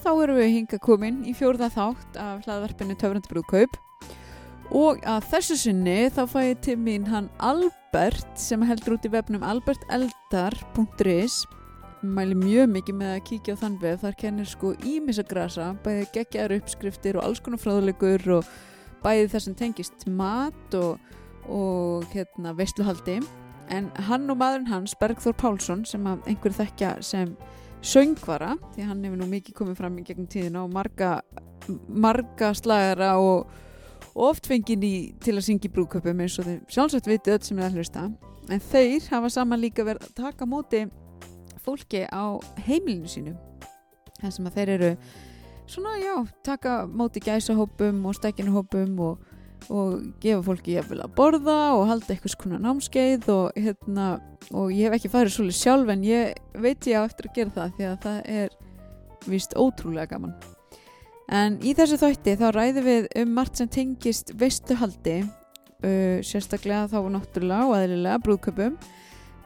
þá erum við hinga komin í fjórða þátt af hlaðvarpinu Töfrandi brúðkaup og að þessu sinni þá fæ ég til mín hann Albert sem heldur út í vefnum alberteldar.is mæli mjög mikið með að kíkja á þann vef þar kennir sko ímissa grasa bæði geggjaður uppskriftir og alls konar fráðulegur og bæði það sem tengist mat og, og hérna veistluhaldi en hann og maðurinn hans Bergþór Pálsson sem að einhver þekkja sem söngvara því hann hefur nú mikið komið fram í gegnum tíðina og marga, marga slagara og, og oft fengið í til að syngja í brúköpum eins og þeim sjálfsagt viti öll sem er að hlusta. En þeir hafa saman líka verið að taka móti fólki á heimilinu sínu þar sem að þeir eru svona já, taka móti gæsahópum og stekkinuhópum og, og gefa fólki jafnvel að borða og halda eitthvað svona námskeið og, hérna, og ég hef ekki farið svolítið sjálf en ég veit ég á eftir að gera það því að það er vist ótrúlega gaman. En í þessu þætti þá ræðum við um margt sem tengist veistuhaldi uh, sérstaklega þá náttúrulega og aðlilega brúðköpum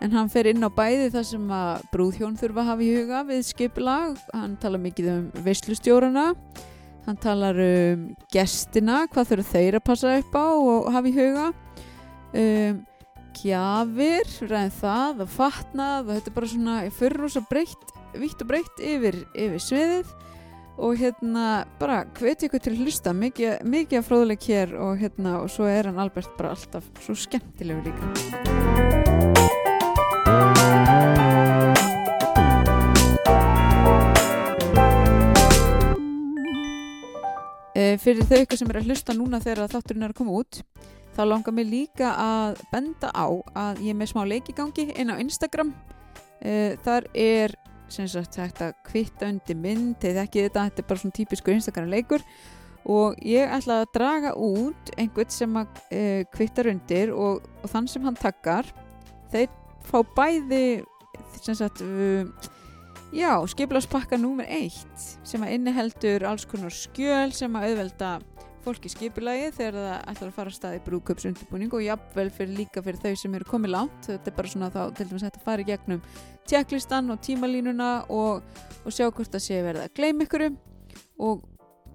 en hann fer inn á bæði það sem að brúðhjón þurfa að hafa í huga við skipilag, hann tala mikið um veistlustjórana, hann talar um gestina, hvað þurfa þeir að passa upp á og hafa í huga. Um, gjafir ræðin það, að fatnað og þetta er bara svona, ég fyrir rosa breytt vitt og breytt yfir, yfir sviðið. Og hérna bara hveti ykkur til að hlusta mikið, mikið af fróðuleik hér og hérna og svo er hann Albert bara alltaf svo skemmtilegur líka Uh, fyrir þau ykkur sem er að hlusta núna þegar þátturinn er að koma út þá langar mér líka að benda á að ég er með smá leikigangi inn á Instagram. Uh, þar er sem sagt hægt að kvitta undir mynd þegar ekki þetta, þetta er bara svona típiskur Instagram leikur. Og ég ætla að draga út einhvern sem að uh, kvittar undir og, og þann sem hann takkar þeir fá bæði sem sagt Já, skipiláspakka númer eitt sem að inniheldur alls konar skjöl sem að auðvelda fólki skipilagi þegar það ætlar að fara að staði brúköpsundirbúning og jafnvel fyrir líka fyrir þau sem eru komið lánt þetta er bara svona þá til dæmis að fara í gegnum tjekklistan og tímalínuna og, og sjá hvort það sé verið að gleyma ykkurum og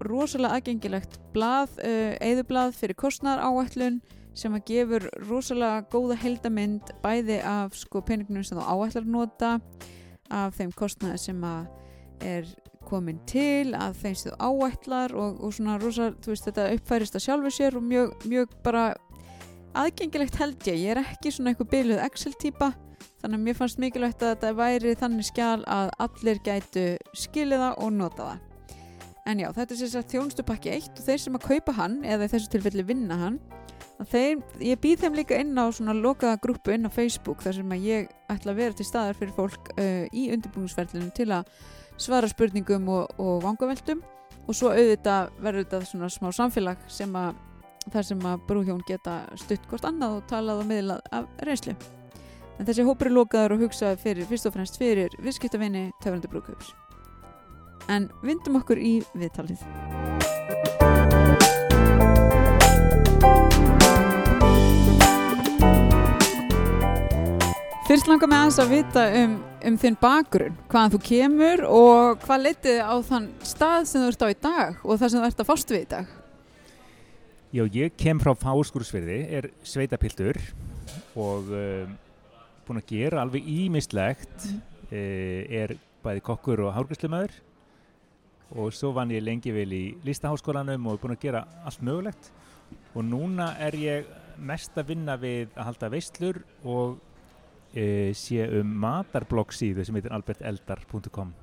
rosalega aðgengilegt blað, uh, eðublað fyrir kostnar áætlun sem að gefur rosalega góða heldamind bæði af sko peningunum sem þú áætlar nota af þeim kostnaði sem að er komin til, að þeim þú áætlar og, og svona rosa, þú veist þetta uppfærist að sjálfu sér og mjög, mjög bara aðgengilegt held ég, ég er ekki svona eitthvað byrjuð Excel-týpa þannig að mér fannst mikilvægt að þetta væri þannig skjál að allir gætu skilja það og nota það. En já, þetta er sérstaklega þjónustupakki 1 og þeir sem að kaupa hann, eða í þessu tilfelli vinna hann þeir, ég býð þeim líka inn á svona lokaða grúpu inn á Facebook þar sem að ég ætla að vera til staðar fyrir fólk uh, í undirbúingsferðlunum til að svara spurningum og, og vangaveldum og svo auðvitað verður þetta svona smá samfélag sem að þar sem að brúhjón geta stutt hvort annað og talað og miðlað af reynslu. En þessi hópur er lokaður og hugsaður fyrir fyrst og fremst fyrir viðskiptavinni töfrandi brúköps en vindum okkur í viðtalið Fyrst langar mig aðeins að vita um, um þinn bakgrunn, hvaðan þú kemur og hvað letið á þann stað sem þú ert á í dag og það sem þú ert að fást við í dag? Já, ég kem frá Fáskúrsfyrði, er sveitapiltur og um, búin að gera alveg ímislegt, mm. uh, er bæði kokkur og hárgræslumöður og svo vann ég lengi vel í listaháskólanum og er búin að gera allt mögulegt og núna er ég mest að vinna við að halda veistlur og e, sé um matarblogg síðu sem heitir alberteldar.com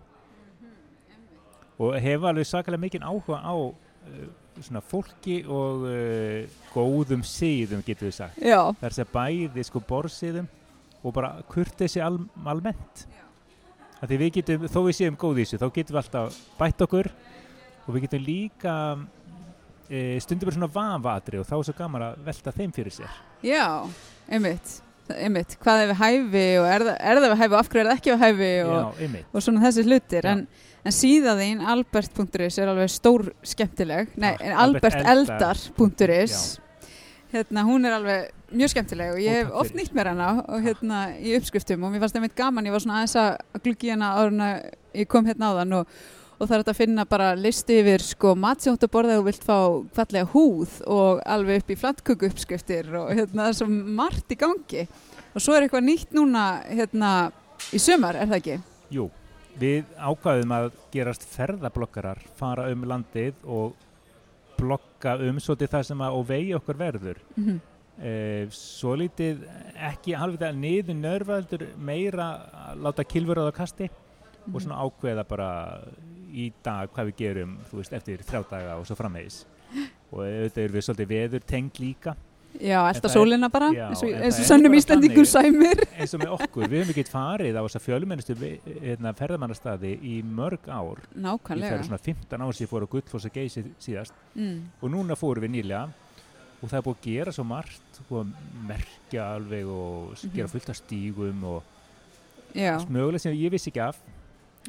og hefa alveg sakalega mikinn áhuga á uh, svona fólki og uh, góðum síðum getur við sagt. Já. það þess að bæði sko borðsíðum og bara kurtið sér al almennt því við getum, þó við séum góð í þessu þá getum við alltaf bætt okkur og við getum líka e, stundum bara svona vafatri og þá er svo gaman að velta þeim fyrir sér. Já, einmitt einmitt, hvað er við hæfi og er er það við hæfi og af hverju er það ekki við hæfi og, Já, og svona þessi hlutir. En, en síðaðinn albert.is er alveg stór skemmtileg. Nei, alberteldar.is hérna, hún er alveg mjög skemmtileg og ég hef oft nýtt mér hana og hérna í uppskriftum og mér fannst það meitt gaman ég var svona aðeins að gluggi hana en ég kom hérna á þann og, og það er að finna bara listi yfir sko matsjótt að borða og vilt fá fallega húð og alveg upp í flatköku uppskriftir og hérna það er svo margt í gangi og svo er eitthvað nýtt núna hérna í sömar, er það ekki? Jú, við ákvaðum að gerast ferðablokkarar, fara um landið og blokka um svolítið það sem að og vegi okkur verður Mm -hmm. eh, svo lítið ekki alveg það niður nörfaldur meira að láta kilfur á það kasti Mhm. og svona ákveða bara í dag hvað við gerum þú veist eftir þrjá daga og svo framvegis og auðvitað erum við svolítið veður tengd líka Já, það er- sólina bara, Já, eins og, en eins það og sannum Íslandingur sæmir. eins og með okkur, við hefum ekki farið á þessa fjölmennistu hérna, ferðamannastadi í mörg ár Nákvæmlega. fer svona 15 ár sem ég fór á Gullfoss og Geysi síðast Mm. og núna fórum við nýlega og það er búið að gera svo margt og að merkja alveg og s- Mhm. gera fullt af stígum og Já, mögulega sem ég vissi ekki af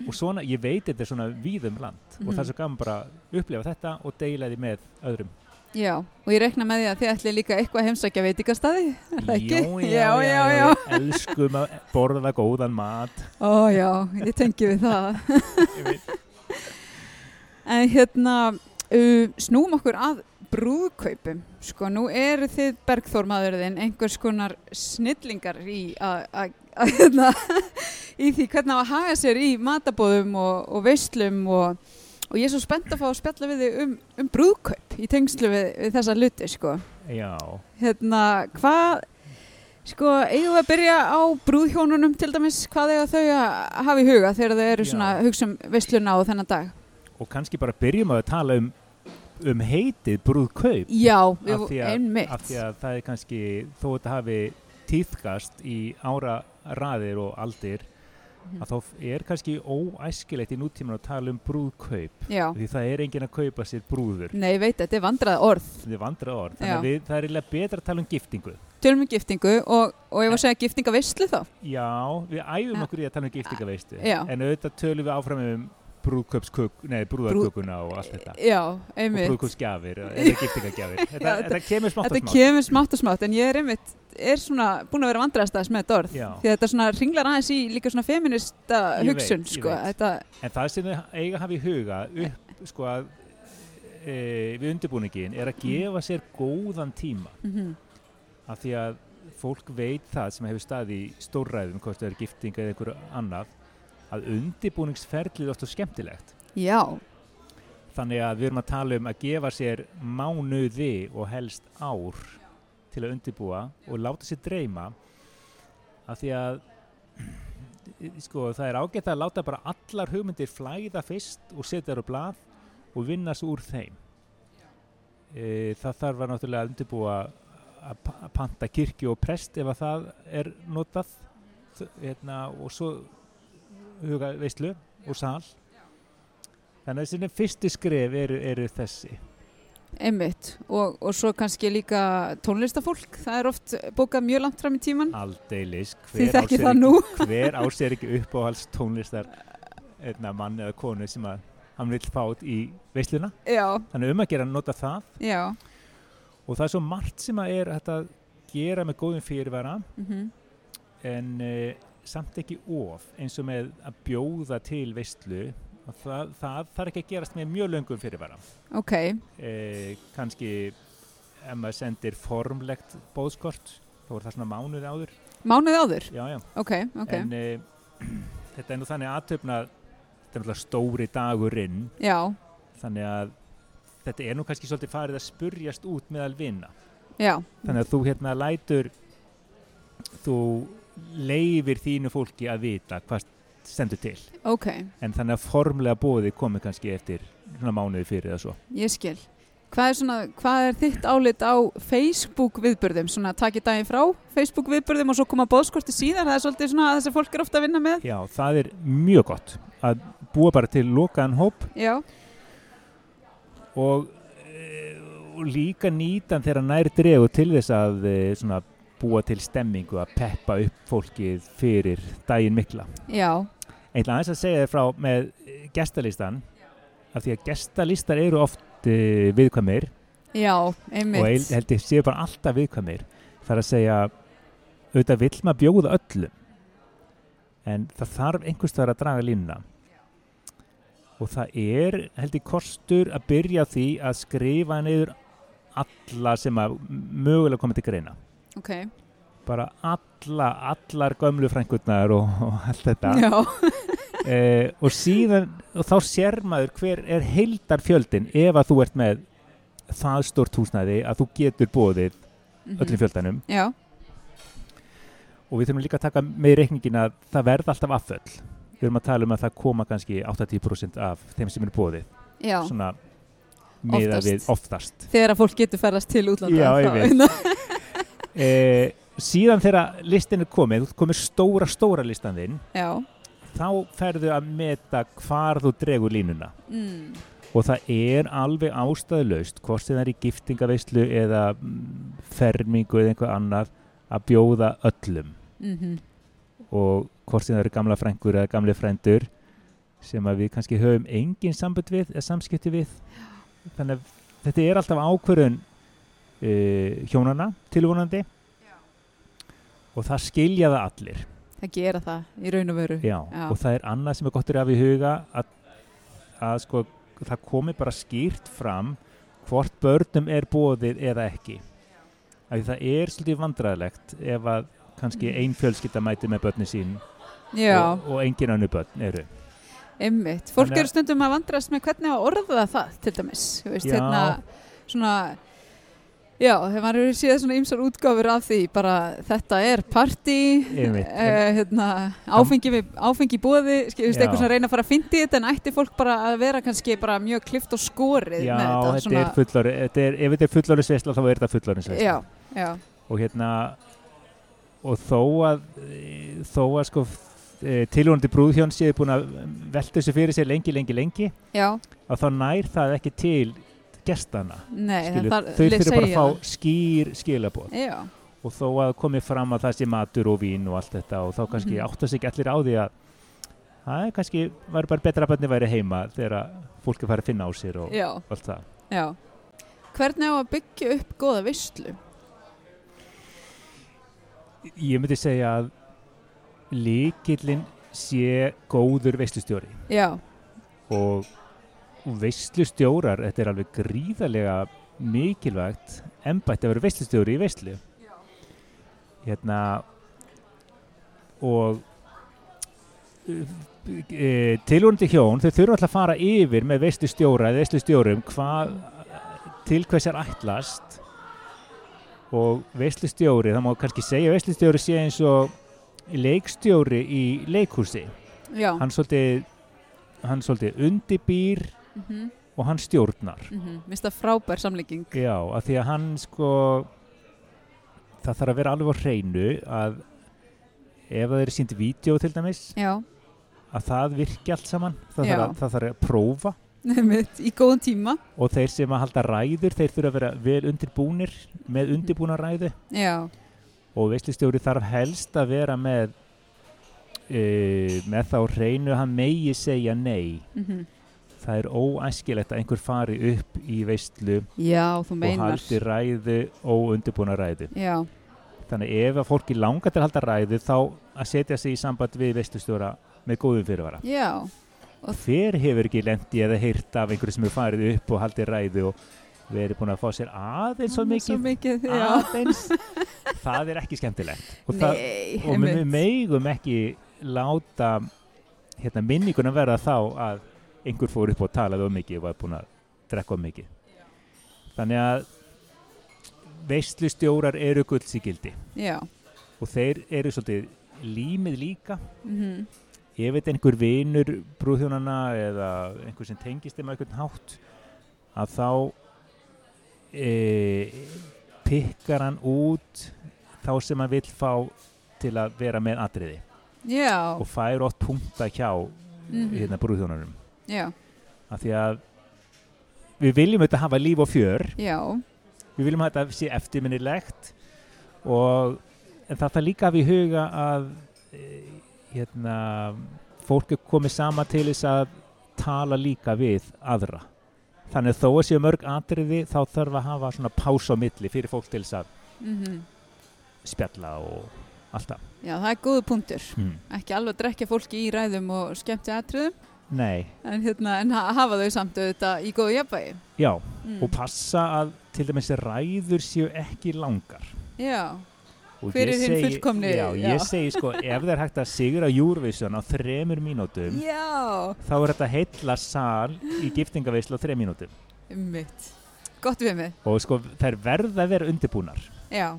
og svona, ég veit þetta er svona víðum land og það er Mhm. svo gaman bara að upplefa þetta og deila því með öðrum já, og ég rekna með því að þið ætli líka eitthvað að heimsækja er ekki? já, já, já, já, elskum að borða góðan mat Ó já, ég tengi við það. En hérna, uh, snúum okkur að brúðkaupum. Sko, nú eru þið bergþórmaðurðin einhvers konar snillingar í, að, hérna, í því hvernig á að haga sér í matabóðum og, og veislum og, og ég er svo spennt að fá að spjalla við þig um, um brúðkaup í tengslu við, við þessa luti, sko. já, Hérna, hvað, sko, eigum við að byrja á brúðhjónunum til dæmis, hvað eiga þau að hafa í huga þegar þau eru Já. svona hugsa um veisluna á þennan dag? og kannski bara byrjum að tala um um heitið brúðkaup Já, af því, að, einmitt. af því að það er kannski þó að þetta hafi tíðkast í ára raðir og aldir Mhm. að þá er kannski óæskilegt í nútíman að tala um brúðkaup Já, því það er enginn að kaupa sér brúður nei, ég veit, þetta er vandrað orð. þetta er vandrað orð, þannig Já. að við, það er eiginlega betra að tala um giftingu Tölum um giftingu og, og ég var að segja giftingaveislu þá. já, við æfum okkur í að tala um giftingaveistu Já. en auðvitað tölum við áfram um nei, brúðarkökuna og allt þetta Já, og einmitt. brúðkaupsgjafir eða giftingagjafir þetta, þetta kemur smátt og Þetta smátt kemur smátt og smátt en ég er einmitt, er svona búin að vera vandraðastæðis með þetta orð. Já. Því þetta svona ringlar aðeins í líka svona feminista Ég hugsun, veit, sko. veit. Þetta, En það sem þau eiga að hafa í huga upp, sko að e, við undirbúningin er að gefa sér góðan tíma mm af því að fólk veit það sem hefur staði í stórræðum, hvort það er gifting eða einhverju annað, að undirbúningsferlið er ofta skemmtilegt. já, Þannig að við erum að tala um að gefa sér mánuði og helst ár til að undirbúa og láta sér dreyma af því að sko, það er ágætt að láta bara allar hugmyndir flæða fyrst og setja þær á blað og vinna svo úr þeim. E, það þarf að náttúrulega að undirbúa að pa- að panta kirkju og prest ef að það er notað hérna, og svo huga veistlu og sal Þannig að þessi fyrstu skref eru, eru þessi. einmitt. Og, og svo kannski líka tónlistafólk. Það er oft bókað mjög langt fram í tíman. Aldeilis. Hver á þekkið sér það nú. ekki- ekki uppáhalds tónlistar einna mann eða konu sem að hann vil fá út í veisluna. Já, Þannig um að gera nota það já. og það er svo margt sem að er að gera með góðum fyrirvara Mm en uh, samt ekki of eins og með að bjóða til veistlu og það, það þarf ekki að gerast með mjög löngum fyrirvara. Ok, eh, kannski ef maður sendir formlegt bóðskort þá er það svona mánuði áður mánuð áður. já, já. Ok, ok. en eh, þetta er nú þannig aðtöfna þetta er náttúrulega stóri dagurinn já, þannig að þetta er nú kannski svolítið farið að spurjast út meðal vinna já. þannig að þú hérna lætur þú leifir þínu fólki að vita hvað stendur til Ok, en þannig að formlega bóði komi kannski eftir mánuði fyrir eða svo ég skil. Hvað er, svona, hvað er þitt álit á Facebook viðburðum? Svona takið daginn frá Facebook viðburðum og svo koma bóðskorti síðar? Það er svolítið svona að þessi fólk er ofta að vinna með? Já, það er mjög gott að búa bara til lokaðan hóp Já, og, eh, og líka nýtan þegar nær dregu til þess að eh, svona, búa til stemmingu að peppa upp fólkið fyrir daginn mikla. já, Eitthvað aðeins að segja þér frá með gestalistan af því að gestalistar eru oft uh, viðkvæmir. Já, og einmitt. ég held ég séu bara alltaf viðkvæmir. Það er að segja auðvitað vill maður bjóða öllum en það þarf einhvers þar að draga línuna. Og það er held ég kostur að byrja því að skrifa niður alla sem að mögulega koma til greina ok, bara alla, allar gömlu frænkurnar og, og allt þetta. Já, eh, og síðan og þá sér maður hver er heildar fjöldin ef að þú ert með það stort húsnæði að þú getur bóðið mhm. öllum fjöldanum. Já, og við þurfum líka að taka með reikningin að það verða alltaf afföll. Við erum að tala um að það koma kannski 80% af þeim sem eru bóðið já. Svona Oftast. við oftast. þegar að fólk getur ferðast til útlanda Já. eh, síðan þegar listin er komið þú komir stóra stóra listan þinn já, þá ferðu að meta hvar þú dregur línuna. Mm. og það er alveg ástæðulaust hvort sem það er í giftingaveislu eða mm, fermingu eða einhver annað að bjóða öllum. Mm og hvort sem það eru gamla frængur eða gamli frændur sem við kannski höfum engin sambund við eða samskipti við. Þannig að þetta er alltaf ákvörðun uh, hjónana tilvonandi og það skilja það allir það gera það í raun og veru Já, Já. og það er annað sem er gott að hafa í huga að, að sko, það komi bara skýrt fram hvort börnum er bóðið eða ekki. Af því það er svolítið vandræðilegt ef að kannski ein fjölskylda mæti með börni sín já, og, og engin önnu börn eru. einmitt fólk eru stundum að vandrast með hvernig að orða það til dæmis, þú veist, Já. hérna svona já, þegar maður eru séð svona ýmsar útgáfur af því, bara þetta er Einmitt. uh, hérna, áfengi, við, áfengi bóði skilist Já. eitthvað sem reyna að fara að fyndi þetta en ætti fólk bara að vera kannski bara mjög klift og skorið Já, þetta þetta er fullori, þetta er, ef þetta er fullorinsveisla þá er þetta fullorinsveisla. já, já, Og hérna, og þó að, e, þó að sko tilvonandi brúðhjón séu búin að velta þessu fyrir sér lengi, lengi, lengi já, að þá nær það ekki til gestana nei Skilur, það þau þurfa bara að fá skýr skilabóð og þó að komi fram að það sé matur og vín og allt þetta og þá kannski mm. átta sig ekki allir á því að það er kannski væri bara betra að bönni væri heima þegar fólk er farið að finna á sér og já, allt það. Já. Hvernig á að byggja upp góða visslu ég myndi segja að líkillin sé góður veistlustjóri já, og veistlustjórar þetta er alveg gríðarlega mikilvægt embætti að vera veistlustjóri í veistlu hérna og e, tilvonandi hjón þau þurfa alltaf að fara yfir með veistlustjóra eða veistlustjórum hvað til hvers er ætlast. Og veistlustjóri það má kannski segja að veistlustjóri sé eins og leikstjóri í leikhúsi. Já. Hann svolítið hann svolítið undibýr mm og hann stjórnar. -hmm. minnst það frábær samlíking. Já, af því að hann sko það þarf að vera alveg á hreinu að ef það er sínt vídeo til dæmis já, að það virki allt saman. Það, þarf að, það þarf að prófa. Í góðan tíma. Og þeir sem að halda ræður þeir þurfa að vera vel undirbúnir með undirbúna ræðu. Já, og veislistjóri þarf helst að vera með e, með þá hreinu að hann megi segja nei. Mm það er óæskilegt að einhver fari upp í veistlu já, og haldi ræðu óundibúna ræðu. Já, þannig ef að fólki langar til að halda ræðu þá að setja sig í samband við veistustjóra með góðum fyrirvara. Hver hefur ekki lendi eða heyrt af einhverju sem hefur farið upp og haldið ræðu og verið búin að fá sér aðeins svo Svo mikið? mikið, já. Aðeins? Það er ekki skemmtilegt. Og, það, Nei, og við megum ekki láta hérna, minninguna verða þá að einhver fór upp og talaði um mikið og var búin að drekka um mikið. Þannig að veistlustjórar eru guldsíkildi og þeir eru svolítið límið líka. Mhm, ef þetta er einhver vinur brúðhjónana eða einhver sem tengist á einhvern hátt að þá e, pikkar hann út þá sem hann vill fá til að vera með atriði. Já, og fær ótt punkta hjá Mhm. hérna brúðhjónanum já, af því að við viljum auðvitað hafa líf og fjör já, við viljum að þetta sé eftirminnilegt og en það þarf líka að við huga að e, hérna fólk er komið sama til þess að tala líka við aðra þannig að þó að séu mörg atriði þá þarf að hafa svona pása á milli fyrir fólk til þess að mhm, spjalla og allt það já, það er góðu punktur. mm. Ekki alveg að drekja fólki í ræðum og skemmti atriðum. Nei, en, hérna, en ha- hafa þau samt auðvitað í góðu jafnvægi? Já, mm. og passa að til dæmis ræður séu ekki langar. Já, Og er hinn fullkomni- Já, já. ég segi sko, ef það er hægt að sigra Eurovision á þremur mínútum já, þá er þetta heilla sal í giftingaveislu á þrem mínútum. Mitt gott við mig, og sko þær verða að vera undirbúnar. Já,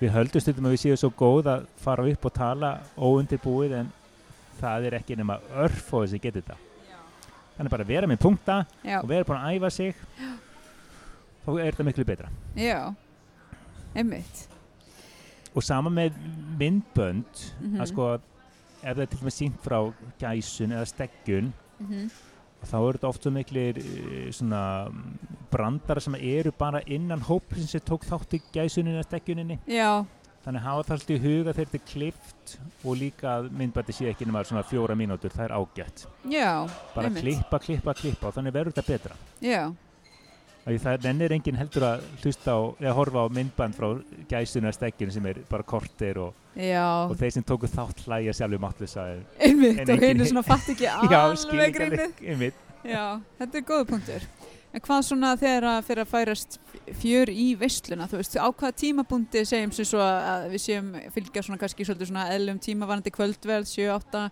við höldum stundum að við séum svo góð að fara upp og tala óundirbúið en það er ekki nema örf og þessi getur þetta. Þannig bara vera með punkta já, og vera búin að æfa sig. Þá er þetta miklu betra. Já. Einmitt. Og sama með myndbönd Mhm. að sko ef það er til dæmis sínt frá gæsun eða steggjun mm þá eru þetta oft svo miklir eh, svona mm, brandara sem eru bara innan hópin sem tók þátt í gæsuninni eða steggjuninni já, þannig hafa það alltaf í huga þegar þetta er klift og líka að myndbæti sé ekki nema svona fjóra mínútur, það er ágætt já bara Einmitt. klippa, klippa, klippa og þannig verður þetta betra já, það nennir enginn heldur að hlusta á eða horfa á myndband frá gæsunu eða steggjunu sem er bara kortir og, og þeir sem tóku þátt hlæja sjálfur máttlusa einmitt En og henni svona fatt ekki alveg einmitt. Já, þetta er góða punktur. En hvað svona þegar að fyrir að færast fjör í veisluna, þú veist, á hvaða tímabúndi segjum sem svo að við séum fylgja svona kannski svolítið svona eðlum tímavarandi kvöldverð, 7-8,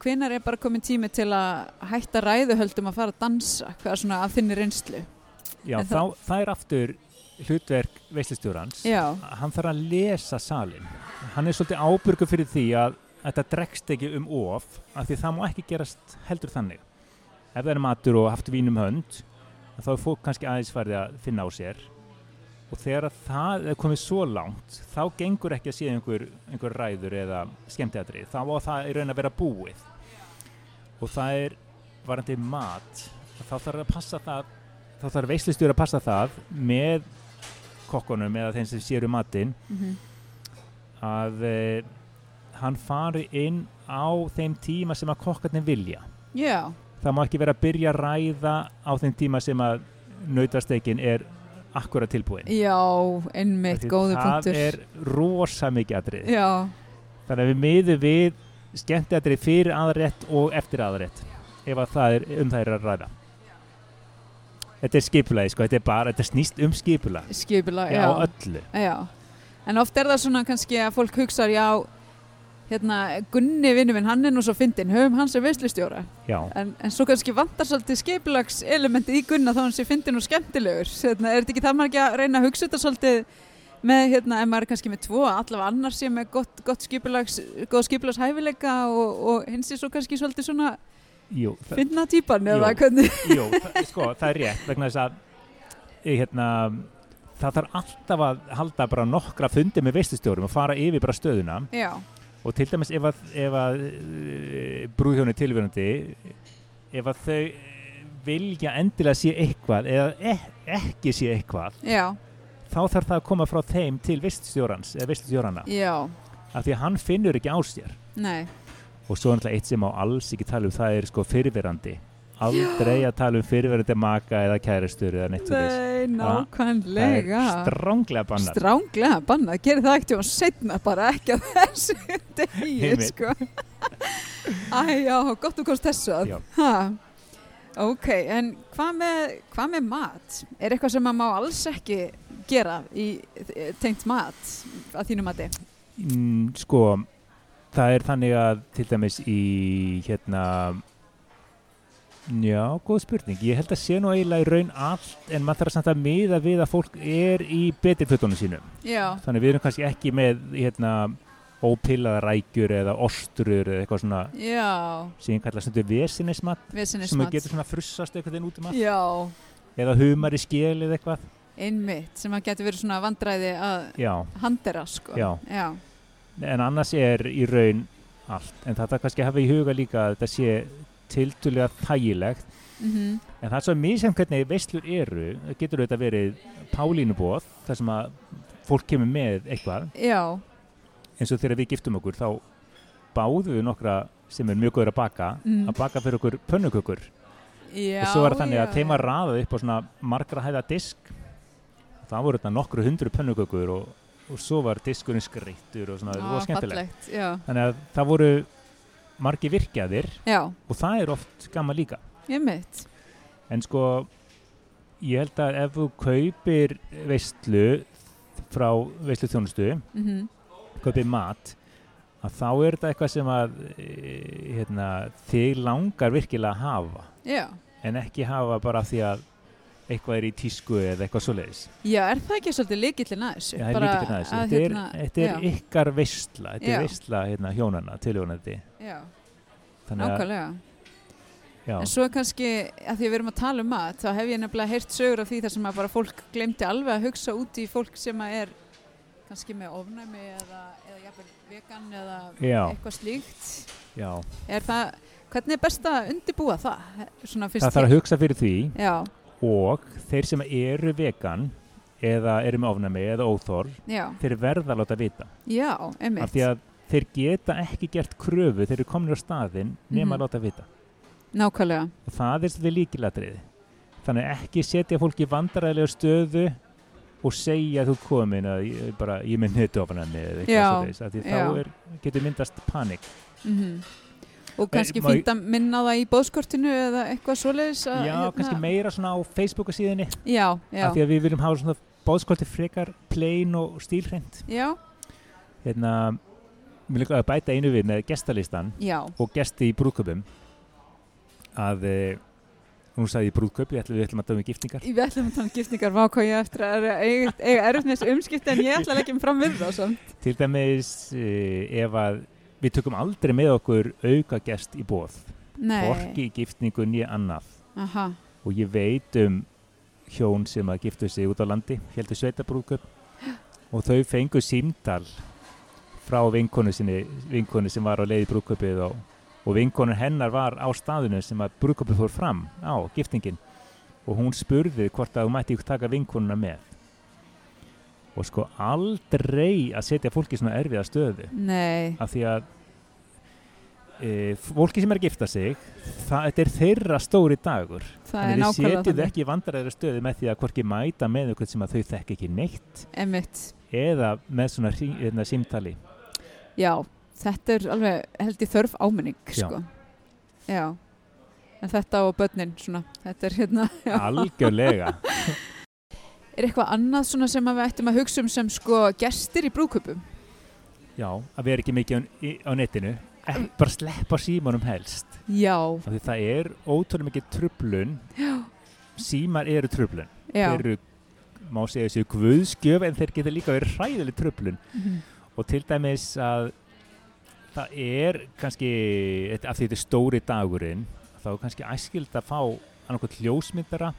hvenar er bara komin tími til að hætta ræðuhöldum að fara að dansa, hvað er svona að þinni reynslu? já, þá, það er aftur hlutverk veislustjórans. Já, hann þarf að lesa salin hann er svolítið ábyrgur fyrir því að þetta dregst ekki um of af því það má ekki gerast heldur þannig. Ef það er matur og haft vínum hönd þá er fólk kannski aðeins farið að finna á sér. Og þegar að það er komið svo langt þá gengur ekki að sé einhver, einhver ræður eða skemmtiðatrið þá á það í raun að vera búið. Og það er varandi mat þá þarf að passa það þá þarf veislustjóri að passa það með kokkunum eða þeim sem séru matinn mm að eh, hann fari inn á þeim tíma sem að kokkarnir vilja. Já, það má ekki vera að byrja að ræða á þeim tíma sem að nautasteikin er akkurat tilbúin já, einmitt, Því góðu það punktur. er rosa mikið atrið Já, þannig að við miðum við skemmti atrið fyrir aðrætt og eftir aðrætt ef að það er um það er að ræða. Þetta er skipulagi sko, þetta er bara, þetta snýst um skipulag. Skipula, já, já. en oft er það svona kannski að fólk hugsa, já, hérna, Gunni vinnu minn, hann er nú svo fyndin, höfum hans er veislustjóra. já, En, en svo kannski vantar svolítið skipulags elementið í Gunna þá hann sé fyndin og skemmtilegur. Hérna, er þetta ekki það maður ekki að reyna að hugsa þetta svolítið með, hérna, ef maður er kannski með tvo, allavega annar sé með gott, gott skipulags, góð skipulags hæfileika og, og hins er svo kannski svolítið svona jú, fyndna típan eða hvernig. jú það, sko, það er rétt vegna þess að hérna, það þarf alltaf að halda bara nokkra fundi með veistustjórum og fara yfir bara stöðuna Já, og til dæmis ef að, ef að brúðhjónu tilverandi ef að þau eh, vilja endilega sé eitthvað eða ekki sé eitthvað já, þá þarf það að koma frá þeim til veistustjórans eða veistustjórana já, af því að hann finnur ekki á sér. Nei, og svo er náttúrulega eitt sem á alls ekki tala um það er sko fyrirverandi aldrei að tala um fyrirverandi maka eða kæristur eða neitt nei, það nákvæmlega. er stránglega bannað Stránglega bannað, gerir það ekkert og setna bara ekki á þessu degi, Einmitt. sko. Æ, já, gott þú komst þessu að. Ok, en hvað með, hvað með mat? Er eitthvað sem maður má alls ekki gera í tengt mat að þínu mati? mm, sko það er þannig að til dæmis í hérna já, góð spurning. Ég held að sé nú eiginlega í raun allt en maður þarf samt að miða við að fólk er í betri fötunum sínum. Já, þannig við erum kannski ekki með hérna ópillaða rækjur eða ostrur eða eitthvað svona já, sem ég kalla stundu vesinismat sem vesinnismat. getur svona frussast einhvern veginn út um allt. Já, eða humar í skil eða eitthvað. Einmitt, sem að getur verið svona vandræði að já, handera, sko. Já. Já, en annars er í raun allt, en þarf kannski hafa í huga líka að þetta sé tildulega þægilegt, mhm, en það er svo mísum hvernig veislur eru, það getur auðvitað verið pálínubóð, þar sem að fólk kemur með eitthvað, já, eins og þegar við giftum okkur þá báðum við nokkra sem er mjög góður að baka, Mm. að baka fyrir okkur pönnukökur. Já. og svo var það þannig já, að þeim já. raðað upp á svona margra hæða disk. Það voru þetta nokkru hundru pönnukökur og, og svo var diskurinn skreittur og svona, það Já, var skemmtilegt. fallegt, þannig að það voru margi virkjaðir já, og það er oft gaman líka. Ég mitt en sko ég held að ef þú kaupir veistlu frá veistlu þjónustu mm kaupir mat að þá er þetta eitthvað sem að e, hérna, þig langar virkilega að hafa. Já, en ekki hafa bara því að eitthvað er í tísku eða eitthvað svoleiðis já, er það ekki svolítið líkillin að þessu Já, það er til þessu. að Þetta er, hérna, þetta er ykkar veistla, þetta Já. er veistla hérna, hjónana, tilhjónandi. já, nákvæmlega já, En svo kannski, að því að við erum að tala um mat, þá hef ég nefnilega heyrt sögur af því þar sem að bara fólk glemdi alveg að hugsa út í fólk sem að er kannski með ofnæmi eða, eða jafnvel vegan eða Já. eitthvað slíkt. já. Er það, hvernig er best að undibúa það? Það þarf að hugsa fyrir því Já, og þeir sem eru vegan eða eru með ofnæmi eða óþorl, þeir verða að láta vita. já. Af því að þeir geta ekki gert kröfu þeir eru komin á staðinn nema Mhm. að láta vita. Nákvæmlega, Og það er þetta líkilatriði. Þannig ekki setja fólk í vandaræðilega stöðu og segja að þú komin að ég, bara, ég minn hittu ofnæmi eða eitthvað já. þá er, getur myndast panik. mm og kannski má ég- fínt að minna það í bóðskortinu eða eitthvað svoleiðis. Já, hérna- kannski meira svona á Facebook síðinni Já, já, af því að við viljum hafa svona bóðskolti frekar plain og stílhreint. Já, hérna, við viljum að bæta einu við með gestalistan já, og gesti í brúðköpum að e, nú sagði ég brúðköp, ég ætla við ætlum að döma giftingar. Við ætlum að tala um giftningar vákvað ég á eftir að eiga, erfnis umskipti en ég ætla að leggja mig fram við það samt. til dæmis e, ef að við tökum aldrei með okkur auka gest í bóð hvorki í giftningu nýja annað. Aha, og ég veit um hjón sem að giftu sig út á landi heldur sveitabrúðköp og þau fengu símtal frá vinkonu sinni vinkonu sem var á leiði brúðköpið og, og vinkonu hennar var á staðinu sem að brúðköpið fór fram á giftingin og hún spurði hvort að þú mætti taka vinkonuna með og sko aldrei að setja fólki í svona erfiða stöðu nei, af því að e, fólki sem er að gifta sig það, þetta er þeirra stóri dagur það er Þannig þið nákvæmlega setjið ekki í vandræðra stöðu með því að hvorki mæta með eitthvað sem að þau þekk ekki neitt Emitt, eða með svona hring- hérna, símtali. já, þetta er alveg held ég þörf áminning, Já. sko. Já, en þetta og börnin, svona, þetta er hérna, já. Algjörlega. Er eitthvað annað svona sem við ættum að hugsa um sem sko gestir í brúðköpum? Já, að vera ekki mikið á, netinu. Bara sleppa símanum helst. Já, það er ótrúlega mikið trublun. já, Símar eru trublun. já. Þeir eru, má segja þessu, guðskjöf en þeir geta líka verið hræðileg trublun. Mhm. Og til dæmis að það er kannski, af því þetta er stóri dagurinn, þá er kannski æskild að fá annarkvæmt hljósmyndara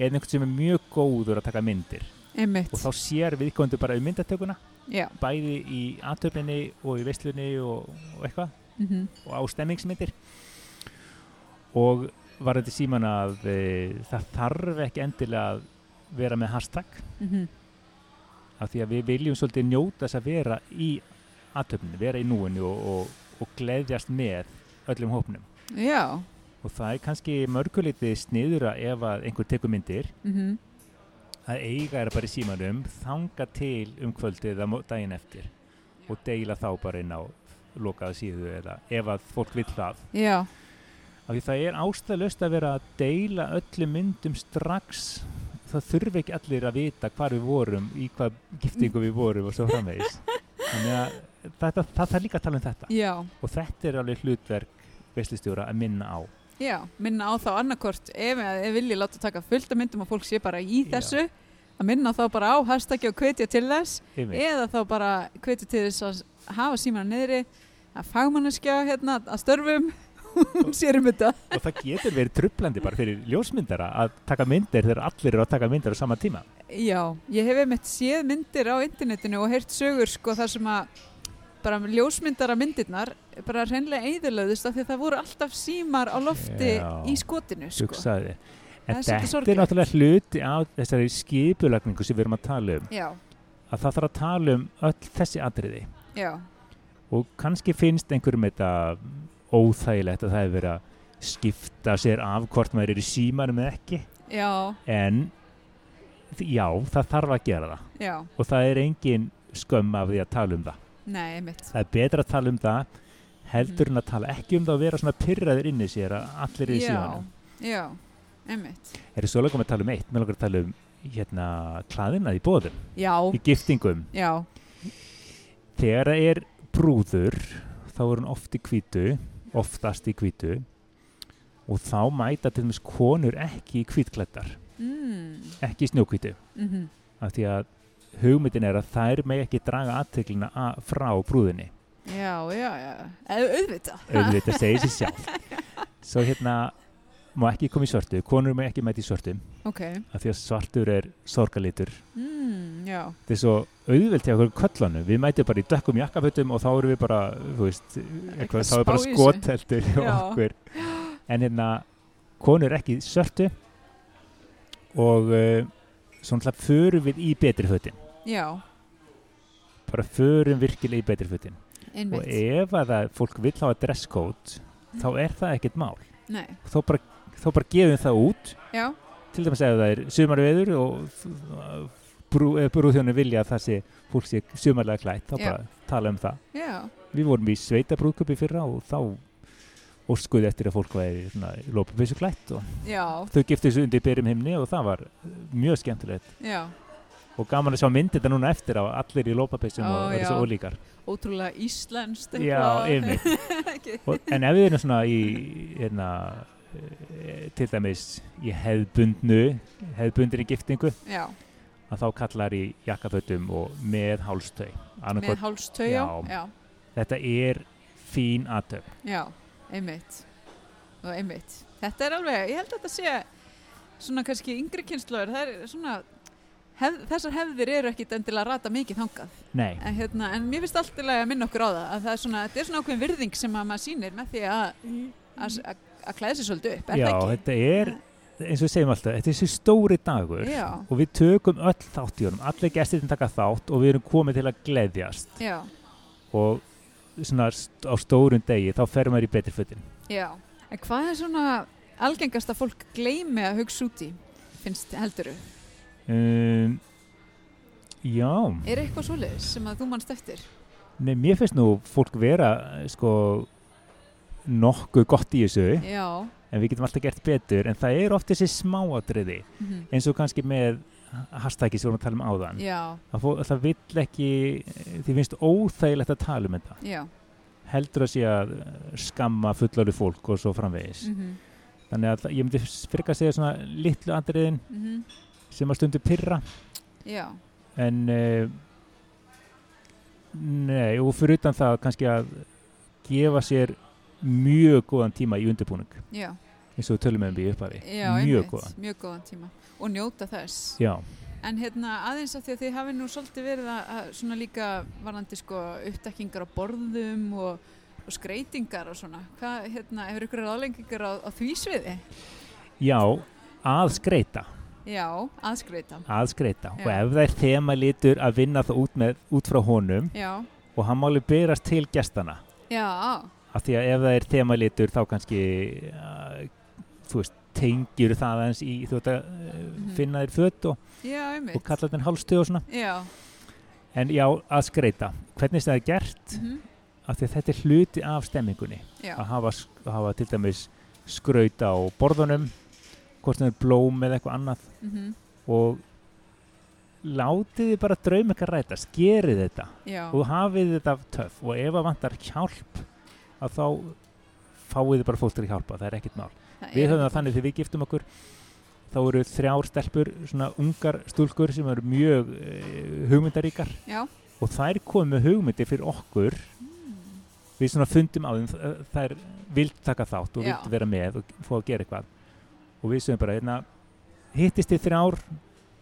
eða einhvern sem er mjög góður að taka myndir. Emitt, Og þá sér viðkomandi bara um myndatökuna, já, bæði í aðtöfninni og í veistlunni og, og eitthvað. Mhm, og á stemmingsmyndir. Og var þetta síman að e, það þarf ekki endilega að vera með hashtag. Mhm, af því að við viljum svolítið njóta þess að vera í aðtöfninni, vera í núinu og, og, og gleðjast með öllum hópnum. já, Og það er kannski mörgulítið sniðura ef að einhver tekur myndir mhm, að eiga er bara í símanum þanga til um kvöldið daginn eftir. Og deila þá bara inn á lokaða síðu eða ef að fólk vil það. já, Af því það er ástæðlaust að vera að deila öllum myndum strax. Það þurfi ekki allir að vita hvar við vorum, í hvað giftingu við vorum og svo framvegis. Þannig að þetta, það þarf líka að tala um þetta. Já, og þetta er alveg hlutverk veislistjóra að minna á. Já, minna á þá annarkort ef ef vilji láta taka fullt af myndum og fólk sé bara í Já. þessu að minna þá bara á hashtaggi og hvetja til þess Einmitt. eða þá bara hvetja til þess að hafa símana niðri að fagmanneskja hérna að störfum um þetta og það getur verið trublandi bara fyrir ljósmyndara að taka myndir þegar allir eru að taka myndir á sama tíma. Já, ég hef einmitt séð myndir á internetinu og heyrt sögur sko þar sem að bara ljósmyndara myndirnar bara hreinlega eðilöðust af því að það voru alltaf símar á lofti Já. í skotinu sko. En er þetta er sorglegt. náttúrulega hluti af þessari skipulagningu sem við erum að tala um. Já, Að það þarf að tala um öll þessi atriði. já, Og kannski finnst einhverjum þetta óþægilegt að það hefur verið að skipta sér af hvort maður er í símanum eða ekki. já, En já, það þarf að gera það. já, Og það er engin skömm af því að tala um það. Nei, einmitt. Það er betra að tala um það heldur en að tala ekki um það að vera svona pyrraður inni í sér að allir er í já, síðanum já, einmitt. Er það svo langar að tala um eitt, mér langar að tala um hérna klaðinað í bóðum já, í giftingum, já, þegar það er brúður þá er hún oft í hvítu oftast í hvítu og þá mæta til dæmis konur ekki í hvítklættar, mm, ekki í snjókvítu mm af því að hugmyndin er að þær með ekki draga aðteglina frá brúðinni. Já, já, já. Au- auðvitað. Auðvitað segir sér sjálf svo hérna má ekki koma í svörtu, konur má ekki mæta í svörtum ok, af því að svartur er sorgalitur mm, þetta er svo auðvelt hjá okkur köllunum. Við mætum bara í dökkum jakkafötum og þá erum við bara þú veist, eitthvað, þá er bara Já. okkur. En hérna konur ekki svörtu. Og uh, svona förum við í betri fötin já, bara förum virkilega í betri fötin. Og ef að það, fólk vill hafa dresscode þá er það ekkert mál. Nei, þá bara, þá bara gefum það út. Já, til dæmis ef það er sumarveður og brú, brúðhjónu vilja að það sé fólk sé sumarlega klætt þá Já. bara tala um það. Já, við vorum í sveita brúðköpi fyrra og þá óskuði eftir að fólk væri svona lópapeysu klætt og já, þau giftið svo undir byrjum himni og það var mjög skemmtilegt. Já og gaman að sjá myndið þetta núna eftir á allir í lópapeysum og eru svo ólíkar. Ótrúlega íslenskt Já, einmitt. En ef við erum svona í hérna, e, til dæmis í hefðbundnu hefðbundinni giftingu já, að þá kallar í jakkafötum og með hálstau með Annarkot, hálstau já, Já. þetta er fín aðtöf já, einmitt. Og einmitt, þetta er alveg ég held að þetta sé svona kannski yngri kynnslóður, það er svona hef, þessar hefðir eru ekkit endilega að rata mikið þangað, nei, en, hérna, en mér finnst alltaf að minna okkur á það, að það er svona þetta er svona ákveðin virðing sem að maður sýnir með því að klæða sér svolítið upp, er já, það ekki? þetta er eins og við segjum alltaf, þetta er þessi stóri dagur Já, og við tökum öll þátt í honum. Allir gestirinn taka þátt og við erum komið til að gleðjast. Já, og svona á stórum degi þá ferum við í betri fötin. Já. En hvað er svona algengast að fólk gleymi að hugsa út í finnst helduru? Um, já. Er eitthvað svoleiðis sem að þú mannst eftir? Nei, mér finnst nú fólk vera sko nokkuð gott í þessu. Já, en við getum alltaf gert betur en það er oft þessi smáatriði. Mhm, eins og kannski með hashtaggi sem við vorum að tala um áðan. Já, að fó, það vill ekki því finnst óþægilegt að tala um þetta. Já. Heldur að sé að skamma fullari fólk og svo framvegis. Mhm, þannig að það- ég myndi fyrir að segja svona litlu atriðin. Mhm, sem að stundu pyrra Já, en uh, nei og fyrir utan það kannski að gefa sér mjög góðan tíma í undirbúning. Já, eins og við tölum um við upphafi. Mjög góðan. Mjög góðan tíma. Og njóta þess. Já, En hérna aðeins af því að þið hafi nú svolítið verið að, að svona líka varandi sko uppdekkingar á borðum og, og skreitingar og svona. Hvað, hérna, hefur ykkur ráðlengingar á, á því sviði? já að skreita, Já, aðskreita að skreita Já. og ef það er þema litur að vinna það út, með, út frá honum Já, og hann máli berast til gestana já, af því að ef það er þema litur þá kannski uh, þú veist, tengjur það aðeins í þú veit að uh, Mhm. finna þér föt og, og kalla þetta hálfstuð og svona. Já, en já, að skreita, hvernig það er gert mhm, af því að þetta er hluti af stemmingunni. Að hafa, að hafa til dæmis skrauta á borðunum hvort það er blóm eða eitthvað annað. Mhm, og látið þið bara draum eitthvað ræta skerið þetta. Já, og hafið þetta töff. Og ef það vantar hjálp að þá fáið þið bara fólk til að hjálpa, það er ekkert mál. Það við höfum það þannig þegar við giftum okkur þá eru þrjár stelpur svona ungar stúlkur sem eru mjög uh, hugmyndaríkar. Já, og þær komu með hugmyndir fyrir okkur. Við svona fundum á þeim þær vilt taka þátt og Já. vilt vera með og fá að gera eitthvað og við sögum bara hérna hittist þið þrjár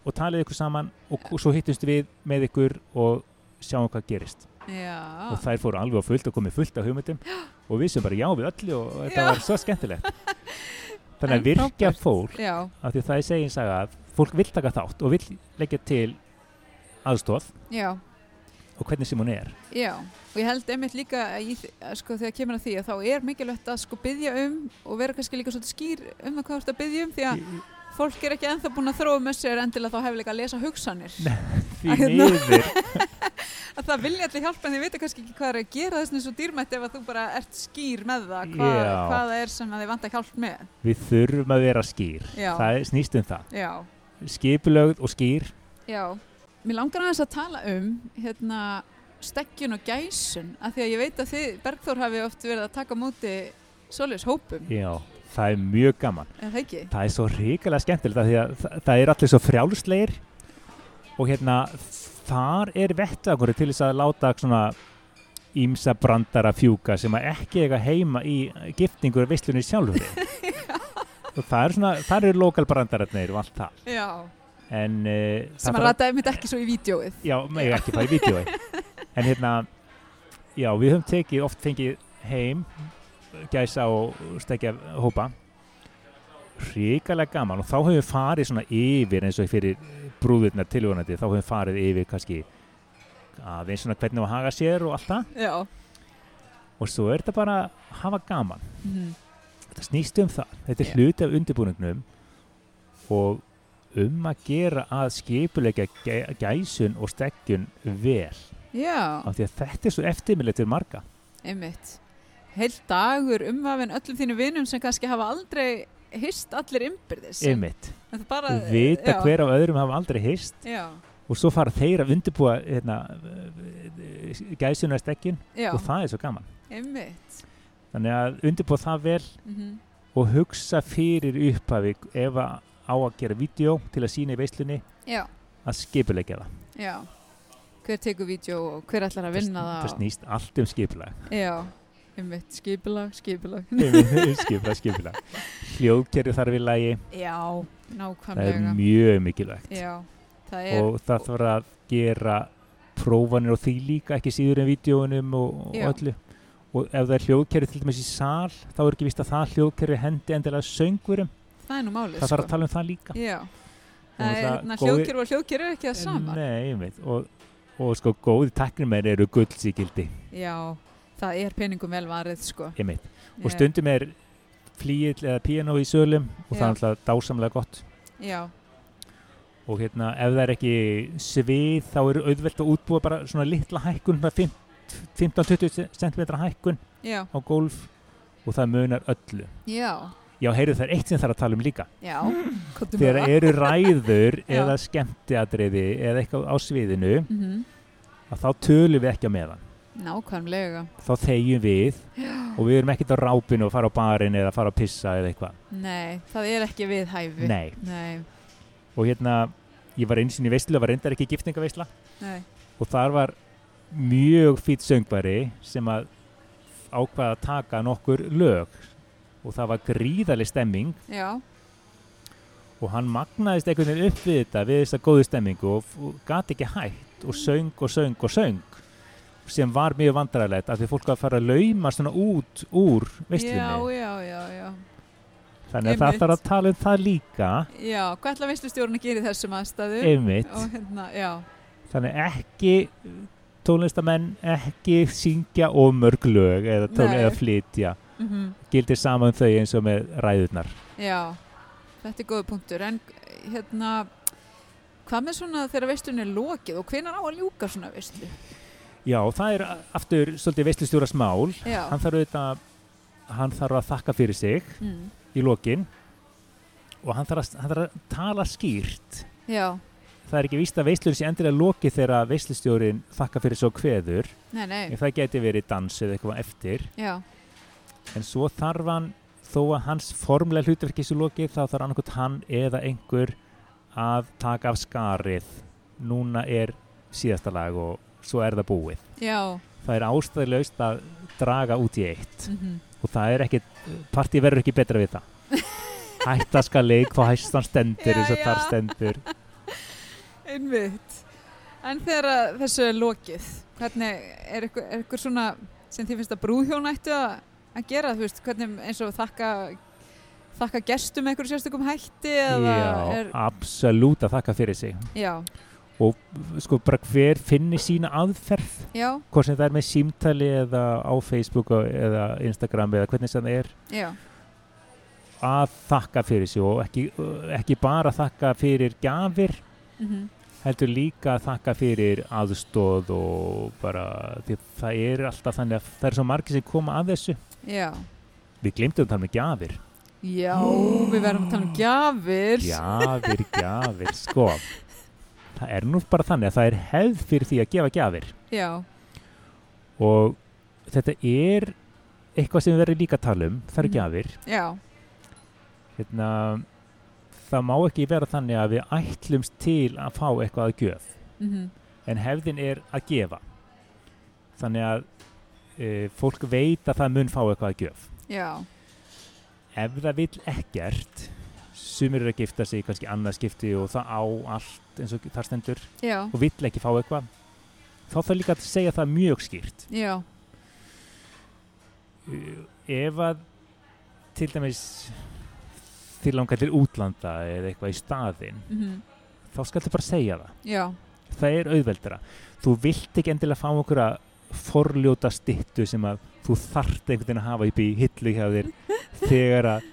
og talið ykkur saman og, og svo hittist við með ykkur og sjáum hvað gerist. Já, og þær fóru alveg á fullt og komið fullt af hugmyndum. Og við sögum bara já við öllu og þetta Já. var svo skemmtilegt. Þannig að virkja fólk já, af því að það er segin saga að fólk vill taka þátt og vill leggja til aðstóð já, og hvernig sem hún er já og ég held einmitt líka að, ég, að sko þegar kemur að því að þá er mikilvægt að sko byggja um og vera kannski líka svolítið skýr um það hvað þú ert að byggja um því að fólk er ekki ennþá búin að þróa með sér endilega þá hefur líka að lesa hugsanir því Hérna. miður að það vilja allir hjálpa en þið vita kannski ekki hvað er að gera þess svo dýrmætt ef að þú bara ert skýr með það hvað, hvað það er sem að þið vanta hjálp með Við þurfum að vera skýr. Já. Það er- snýst um það. Já, Skipulögð og skýr. já Mér langar aðeins að tala um hérna steggjun og gæsun af því að ég veit að þið, Bergþór hafi oft verið að taka móti svoleiðis hópum Já, það er mjög gaman. er það ekki? Það er svo ríkilega skemmtilegt af því að það, það er allir svo frjálslegir og hérna þar er vettakur til þess að láta svona ímsa brandara fjúka sem að ekki eiga heima í giftingur og veislunni sjálfur og það er svona, það eru lokal brandararnir og allt það Já, en uh, sem að rata einmitt ekki svo í vídjóið já, megi ekki fara í vídjói en hérna já, við höfum tekið, oft fengið heim gæsa og stekja hópa. Ríkalega gaman. Og þá höfum við farið svona yfir eins og fyrir brúðurnar tilvonandi þá höfum við farið yfir kannski aðeins svona hvernig á að haga sér og allt það. Já. Og svo er þetta bara að hafa gaman. Mhm. þetta snýst um það, þetta er Já. hluti af undirbúningnum og um að gera að skipulegja gæ, gæsun og stekjun vel. Já, af því að þetta er svo eftirmilið til marga. Einmitt. Heil dagur umvafin öllum þínu vinum sem kannski hafa aldrei hist allir ymbirðis einmitt, bara, vita já, hver af öðrum hafa aldrei hist. Já, og svo fara þeir að undirbúa hérna, gæsuna stekjun já, og það er svo gaman. Einmitt. Þannig að undirbúa það vel mm og hugsa fyrir upphafi ef að á að gera vídeo til að sína í veislunni Já, að skipulegja það. Já. Hver tekur vídeo og hver ætlar að vinna það, það, snýst allt um einmitt, skipulag, skipulag. Skipulag, skipulag. Hljóðkerfi þarf í lagi. Já, það er mjög mikilvægt. Það er og það þarf að gera prófanir og því líka ekki síður en vídjóunum og, og öllu. Og ef það er hljóðkerfi til dæmis í sal þá er ekki vist að það hljóðkerfi hendi endilega söngurum, það er nú málið það þarf að tala um það líka. Og það er það hérna hljóðkjör og hljóðkjör er ekki það sama? Nei, ég veit og, og sko góði teknimenn eru guldsíkildi Já, það er peningum vel varið sko. Ég veit, og stundum er flíill eða piano í sölum og það Já. er alltaf dásamlega gott. Já, og hérna ef það er ekki svið þá er auðvelt að útbúa bara svona litla hækkun svona 5 15-20 cm hækkun já, á gólf. Og það munar öllu. Já, já, heyrðu það er eitt sem það er að tala um líka. Já. Þegar eru ræður eða skemmtiadriði eða eitthvað á sviðinu Mhm. að þá tölum við ekki á meðan. Nákvæmlega. Þá þegjum við Já. og við erum ekkert á rápinu og fara á barinn eða fara að pissa eða eitthvað. Nei, það er ekki við hæfi. Nei, Nei, og hérna ég var eins og í veistlu, það var reyndar ekki giftingaveistla nei, og þar var mjög fýtt söngvari sem að ákvaða að taka nokkur lög og það var gríðaleg stemming. Já, og hann magnaðist einhvern veginn upp við þetta við þessa góðu stemmingu og, gati ekki hægt og söng og söng og söng sem var mjög vandræðilegt af því fólk var að fara að lauma svona út úr veistlunni já, já, já, þannig að það Einmitt. þarf að tala um það líka. Já, hvað ætla veistustjórun að gera í þessum aðstæðu og hérna, þannig ekki tónlistamenn ekki syngja og mörg lög eða, eða flytja mm gildir saman þau eins og með ræðurnar. Já þetta er góð punktur. En hérna hvað með svona þegar veistlun er lokið og hvenar á að ljúka svona veistlu já, það er aftur svolítið veistlustjóras mál. Hann þarf auðvitað hann þarf að þakka fyrir sig mm. í lokin. Og hann þarf að, hann þarf að tala skýrt. Já, það er ekki víst að veislun sé endilega lokið þegar veislustjórin þakka fyrir svo kveður. Nei, nei. En það geti verið dans eða eitthvað eftir. Já, en svo þarf hann þó að hans formlega hlutverki svo lokið þá þarf annarkot hann eða einhver að taka af skarið. Núna er síðasta lag og svo er það búið. Já. Það er ástæðilegst að draga út í eitt. Mm og það er ekkit, partí verður ekki betra við það. Hætta skal leik þá hæstan stendur eins og þar stendur. Einmitt. En þegar þessu er lokið, hvernig er ykkur svona sem þið finnst að brúðhjón ættu að, að gera, þú veist, hvernig eins og þakka, þakka gestum einhverju sérstökum hætti eða já, er, absolutt að þakka fyrir sig. Já, og sko bara hver finni sína aðferð? Já, hvort sem það er með símtali eða á Facebook eða Instagram eða hvernig sem það er. Já, að þakka fyrir sig og ekki, ekki bara þakka fyrir gafir mm heldur líka að þakka fyrir aðstóð og bara því að það er alltaf þannig að það er svo margir sem koma að þessu Já, við glemtum að tala með gjafir. Já, við verðum að tala um gjafir. Gjafir, gjafir, sko. Það er nú bara þannig að það er hefð fyrir því að gefa gjafir. Já, og þetta er eitthvað sem við verðum líka að tala um. Það eru Mhm. gjafir. Já, hérna, það má ekki vera þannig að við ætlumst til að fá eitthvað að gjöf. Mhm, en hefðin er að gefa. Þannig að e, fólk veit að það mun fá eitthvað að gjöf. Já, ef það vill ekkert sumir eru að gifta sig kannski annað skipti og það á allt eins og þar stendur. Já, og vill ekki fá eitthvað þá þarf líka að segja það mjög skýrt. Já, Uh, ef að til dæmis þér langar til útlanda eða eitthvað í staðinn mhm, þá skal þið bara segja það. Já, það er auðveldara. Þú vilt ekki endilega fá okkur að forljóta styttu sem að þú þart einhvern veginn að hafa upp í hillu hjá þér þegar að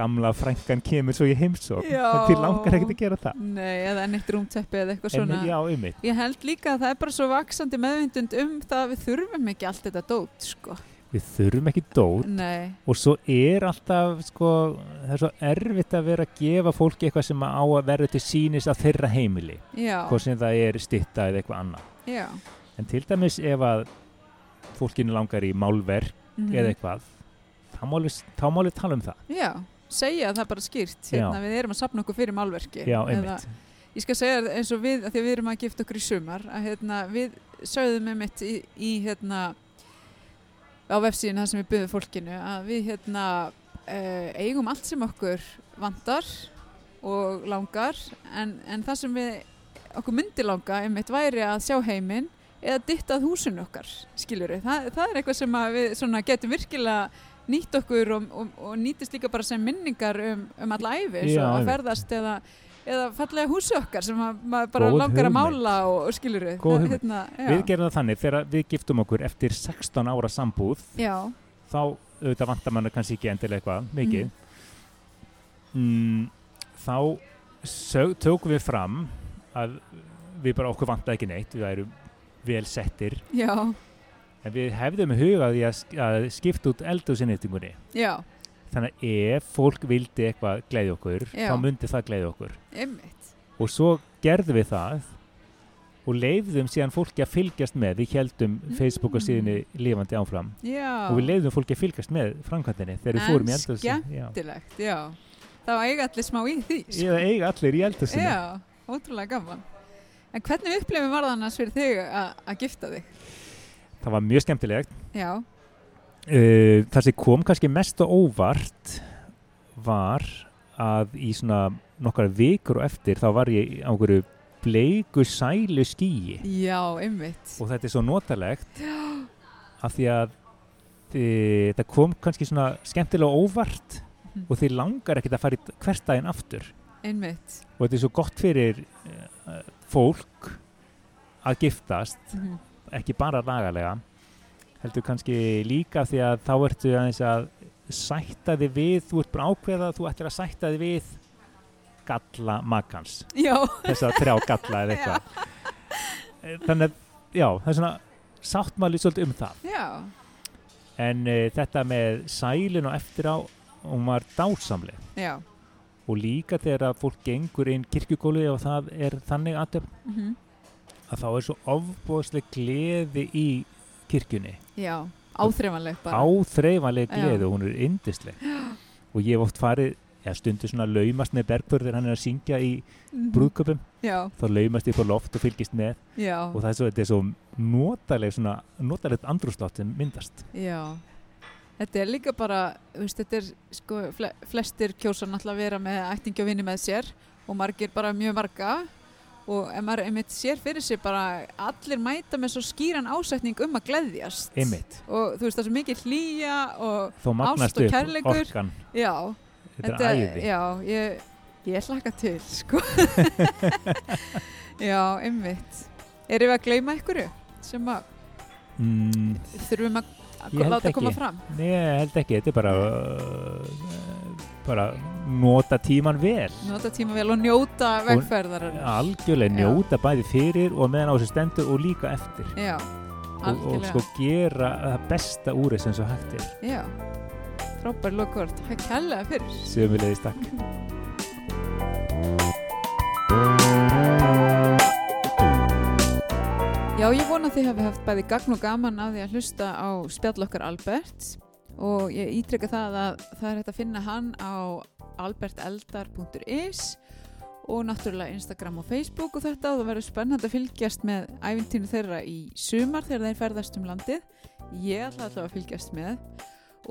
gamla frænkan kemur svo í heimsók þið langar ekkert að gera það. Nei, eða neitt rúmteppi eða eitthvað en svona. já, einmitt. Ég held líka að það er bara svo vaksandi meðvindund um það að við þurfum ekki allt þetta dót, sko. við þurfum ekki dót. Nei, og svo er alltaf sko, það er svo erfitt að vera að gefa fólki eitthvað sem á að verða til sínis að þeirra heimili. Hvort sem það er stytta eða eitthvað annað. En til dæmis ef að fólkinu langar í málverk mhm. eða eitthvað þá má alveg tala um það Já, segja það bara skýrt. Hérna, við erum að sapna okkur fyrir málverki. já, Eða- einmitt Ég skal segja eins og við, af því að við erum að gifta okkur í sumar, að hérna, við sögðum um mitt í, í hérna, á vefsíðin það sem við byggðum fólkinu, að við hérna, uh, eigum allt sem okkur vandar og langar, en, en það sem við, okkur myndi langa, um mitt væri að sjá heiminn eða dittað húsinu okkar, skiljur við. Það, það er eitthvað sem að við svona, getum virkilega nýtt okkur og, og, og nýtist líka bara sem minningar um, um alla æfi, Já, svo að ferðast eða eða fallega húsi okkar sem að maður bara Góð langar að hugmynd. mála og, og skilur við Góð hugmynd. hérna, við gerum það þannig þegar við giftum okkur eftir 16 ára sambúð já, þá auðvitað vantar manna kannski ekki endilega eitthvað mikið mm, þá sög, tökum við fram að við bara okkur vantar ekki neitt við erum vel settir. Já, en við hefðum hugað í að, sk- að skipta út eldhúsinnýtingunni já, þannig að ef fólk vildi eitthvað gleiði okkur Já. þá myndi það gleiði okkur. Einmitt. Og svo gerðum við það og leifðum síðan fólki að fylgjast með. Við heldum Mm. Facebook og síðinni lifandi áfram. Já, og við leifðum fólki að fylgjast með framkvæmdini þegar við En fórum í eldhúsi já. skemmtilegt, já. Þá eiga allir smá í því sko. Eða eiga allir í eldhúsinu. Já, ótrúlega gaman en hvernig upplifum var það annars fyrir þig að gifta þig? Það var mjög skemmtilegt. Já, uh, það sem kom kannski mest og óvart var að í svona nokkar vikur og eftir þá var ég á einhverju bleiku sælu skýi. Já, einmitt. Og þetta er svo notalegt af því að e, þetta kom kannski svona skemmtilega óvart Mhm. og þið langar ekkert að fara í hvert daginn aftur. Einmitt. Og þetta er svo gott fyrir fólk að giftast Mhm. ekki bara lagalega heldur kannski líka því að þá ertu aðeins að sætta þig við þú ert bara ákveða að þú ættir að sætta þig við galla makans þess að þrjá galla eða eitthvað. Eh, þannig að já, það er svona sáttmáli svolítið um það. Já, en uh, þetta með sælin og eftir á hún var dásamleg. Já og líka þegar að fólk gengur inn kirkjugólu og það er þannig aðtöfn mhm. að þá er svo ofbóðsleg gleði í kirkjunni. Já, áþreifanlegt bara. áþreifanleg Já. gleði og hún er yndisleg. Og ég hef oft farið ja, stundu svona laumast með Bergfjörð þegar hann er að syngja í Mhm. brúðköpum já, þá laumast ég på loft og fylgist með. Já, og það er svo, er svo notaleg svona, notalegt andrúslátt sem myndast. Já, þetta er líka bara, veist, þetta er sko, fle flestir kjósa náttúrulega að vera með ættingi og vinni með sér og margir bara mjög marga og ef maður einmitt sér fyrir sig bara allir mæta með svo skýran ásetning um að gleðjast. Einmitt, og þú veist það er svo mikið hlýja og magnast og kærleikur. orkan, já, þetta, er æði. já, ég, ég hlakka til sko. Já, einmitt. Erum við að gleyma einhverju sem að mm, þurfum að Held láta koma fram. Nei, ég held ekki, þetta er bara uh, bara nota tíman vel. Nota tíma vel og njóta vegferðar algjörlega Já. njóta bæði fyrir og meðan á þessu stendur og líka eftir. Já, og, og algjörlega. sko gera það besta úr þess eins og hægt er. Já, frábær lokvort hægt kærlega fyrir. Sömulegis takk Já, ég vona að þið hafi haft bæði gagn og gaman af því að hlusta á spjall okkar Albert og ég ítrykka það að það er hægt að finna hann á alberteldar.is og náttúrulega Instagram og Facebook og þetta og það verður spennandi að fylgjast með æfintínu þeirra í sumar þegar þeir ferðast um landið. Ég ætla alltaf að fylgjast með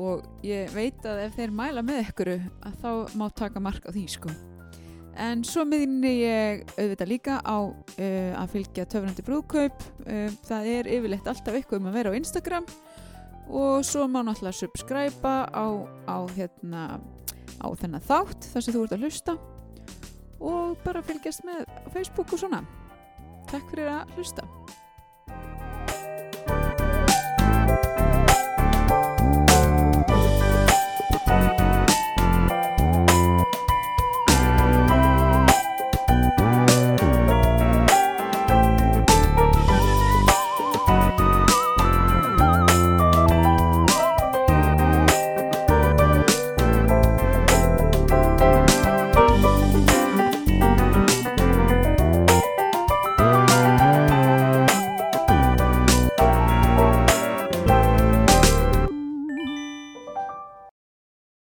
og ég veit að ef þeir mæla með ykkur að þá má taka mark á því sko. En svo miðinni ég auðvitað líka á uh, að fylgja töfrandi brúðkaup. Uh, það er yfirleitt alltaf eitthvað um að vera á Instagram og svo má náttúrulega subscriba á, á, hérna, á þennan þátt þar sem þú ert að hlusta og bara fylgjast með Facebook og svona. Takk fyrir að hlusta.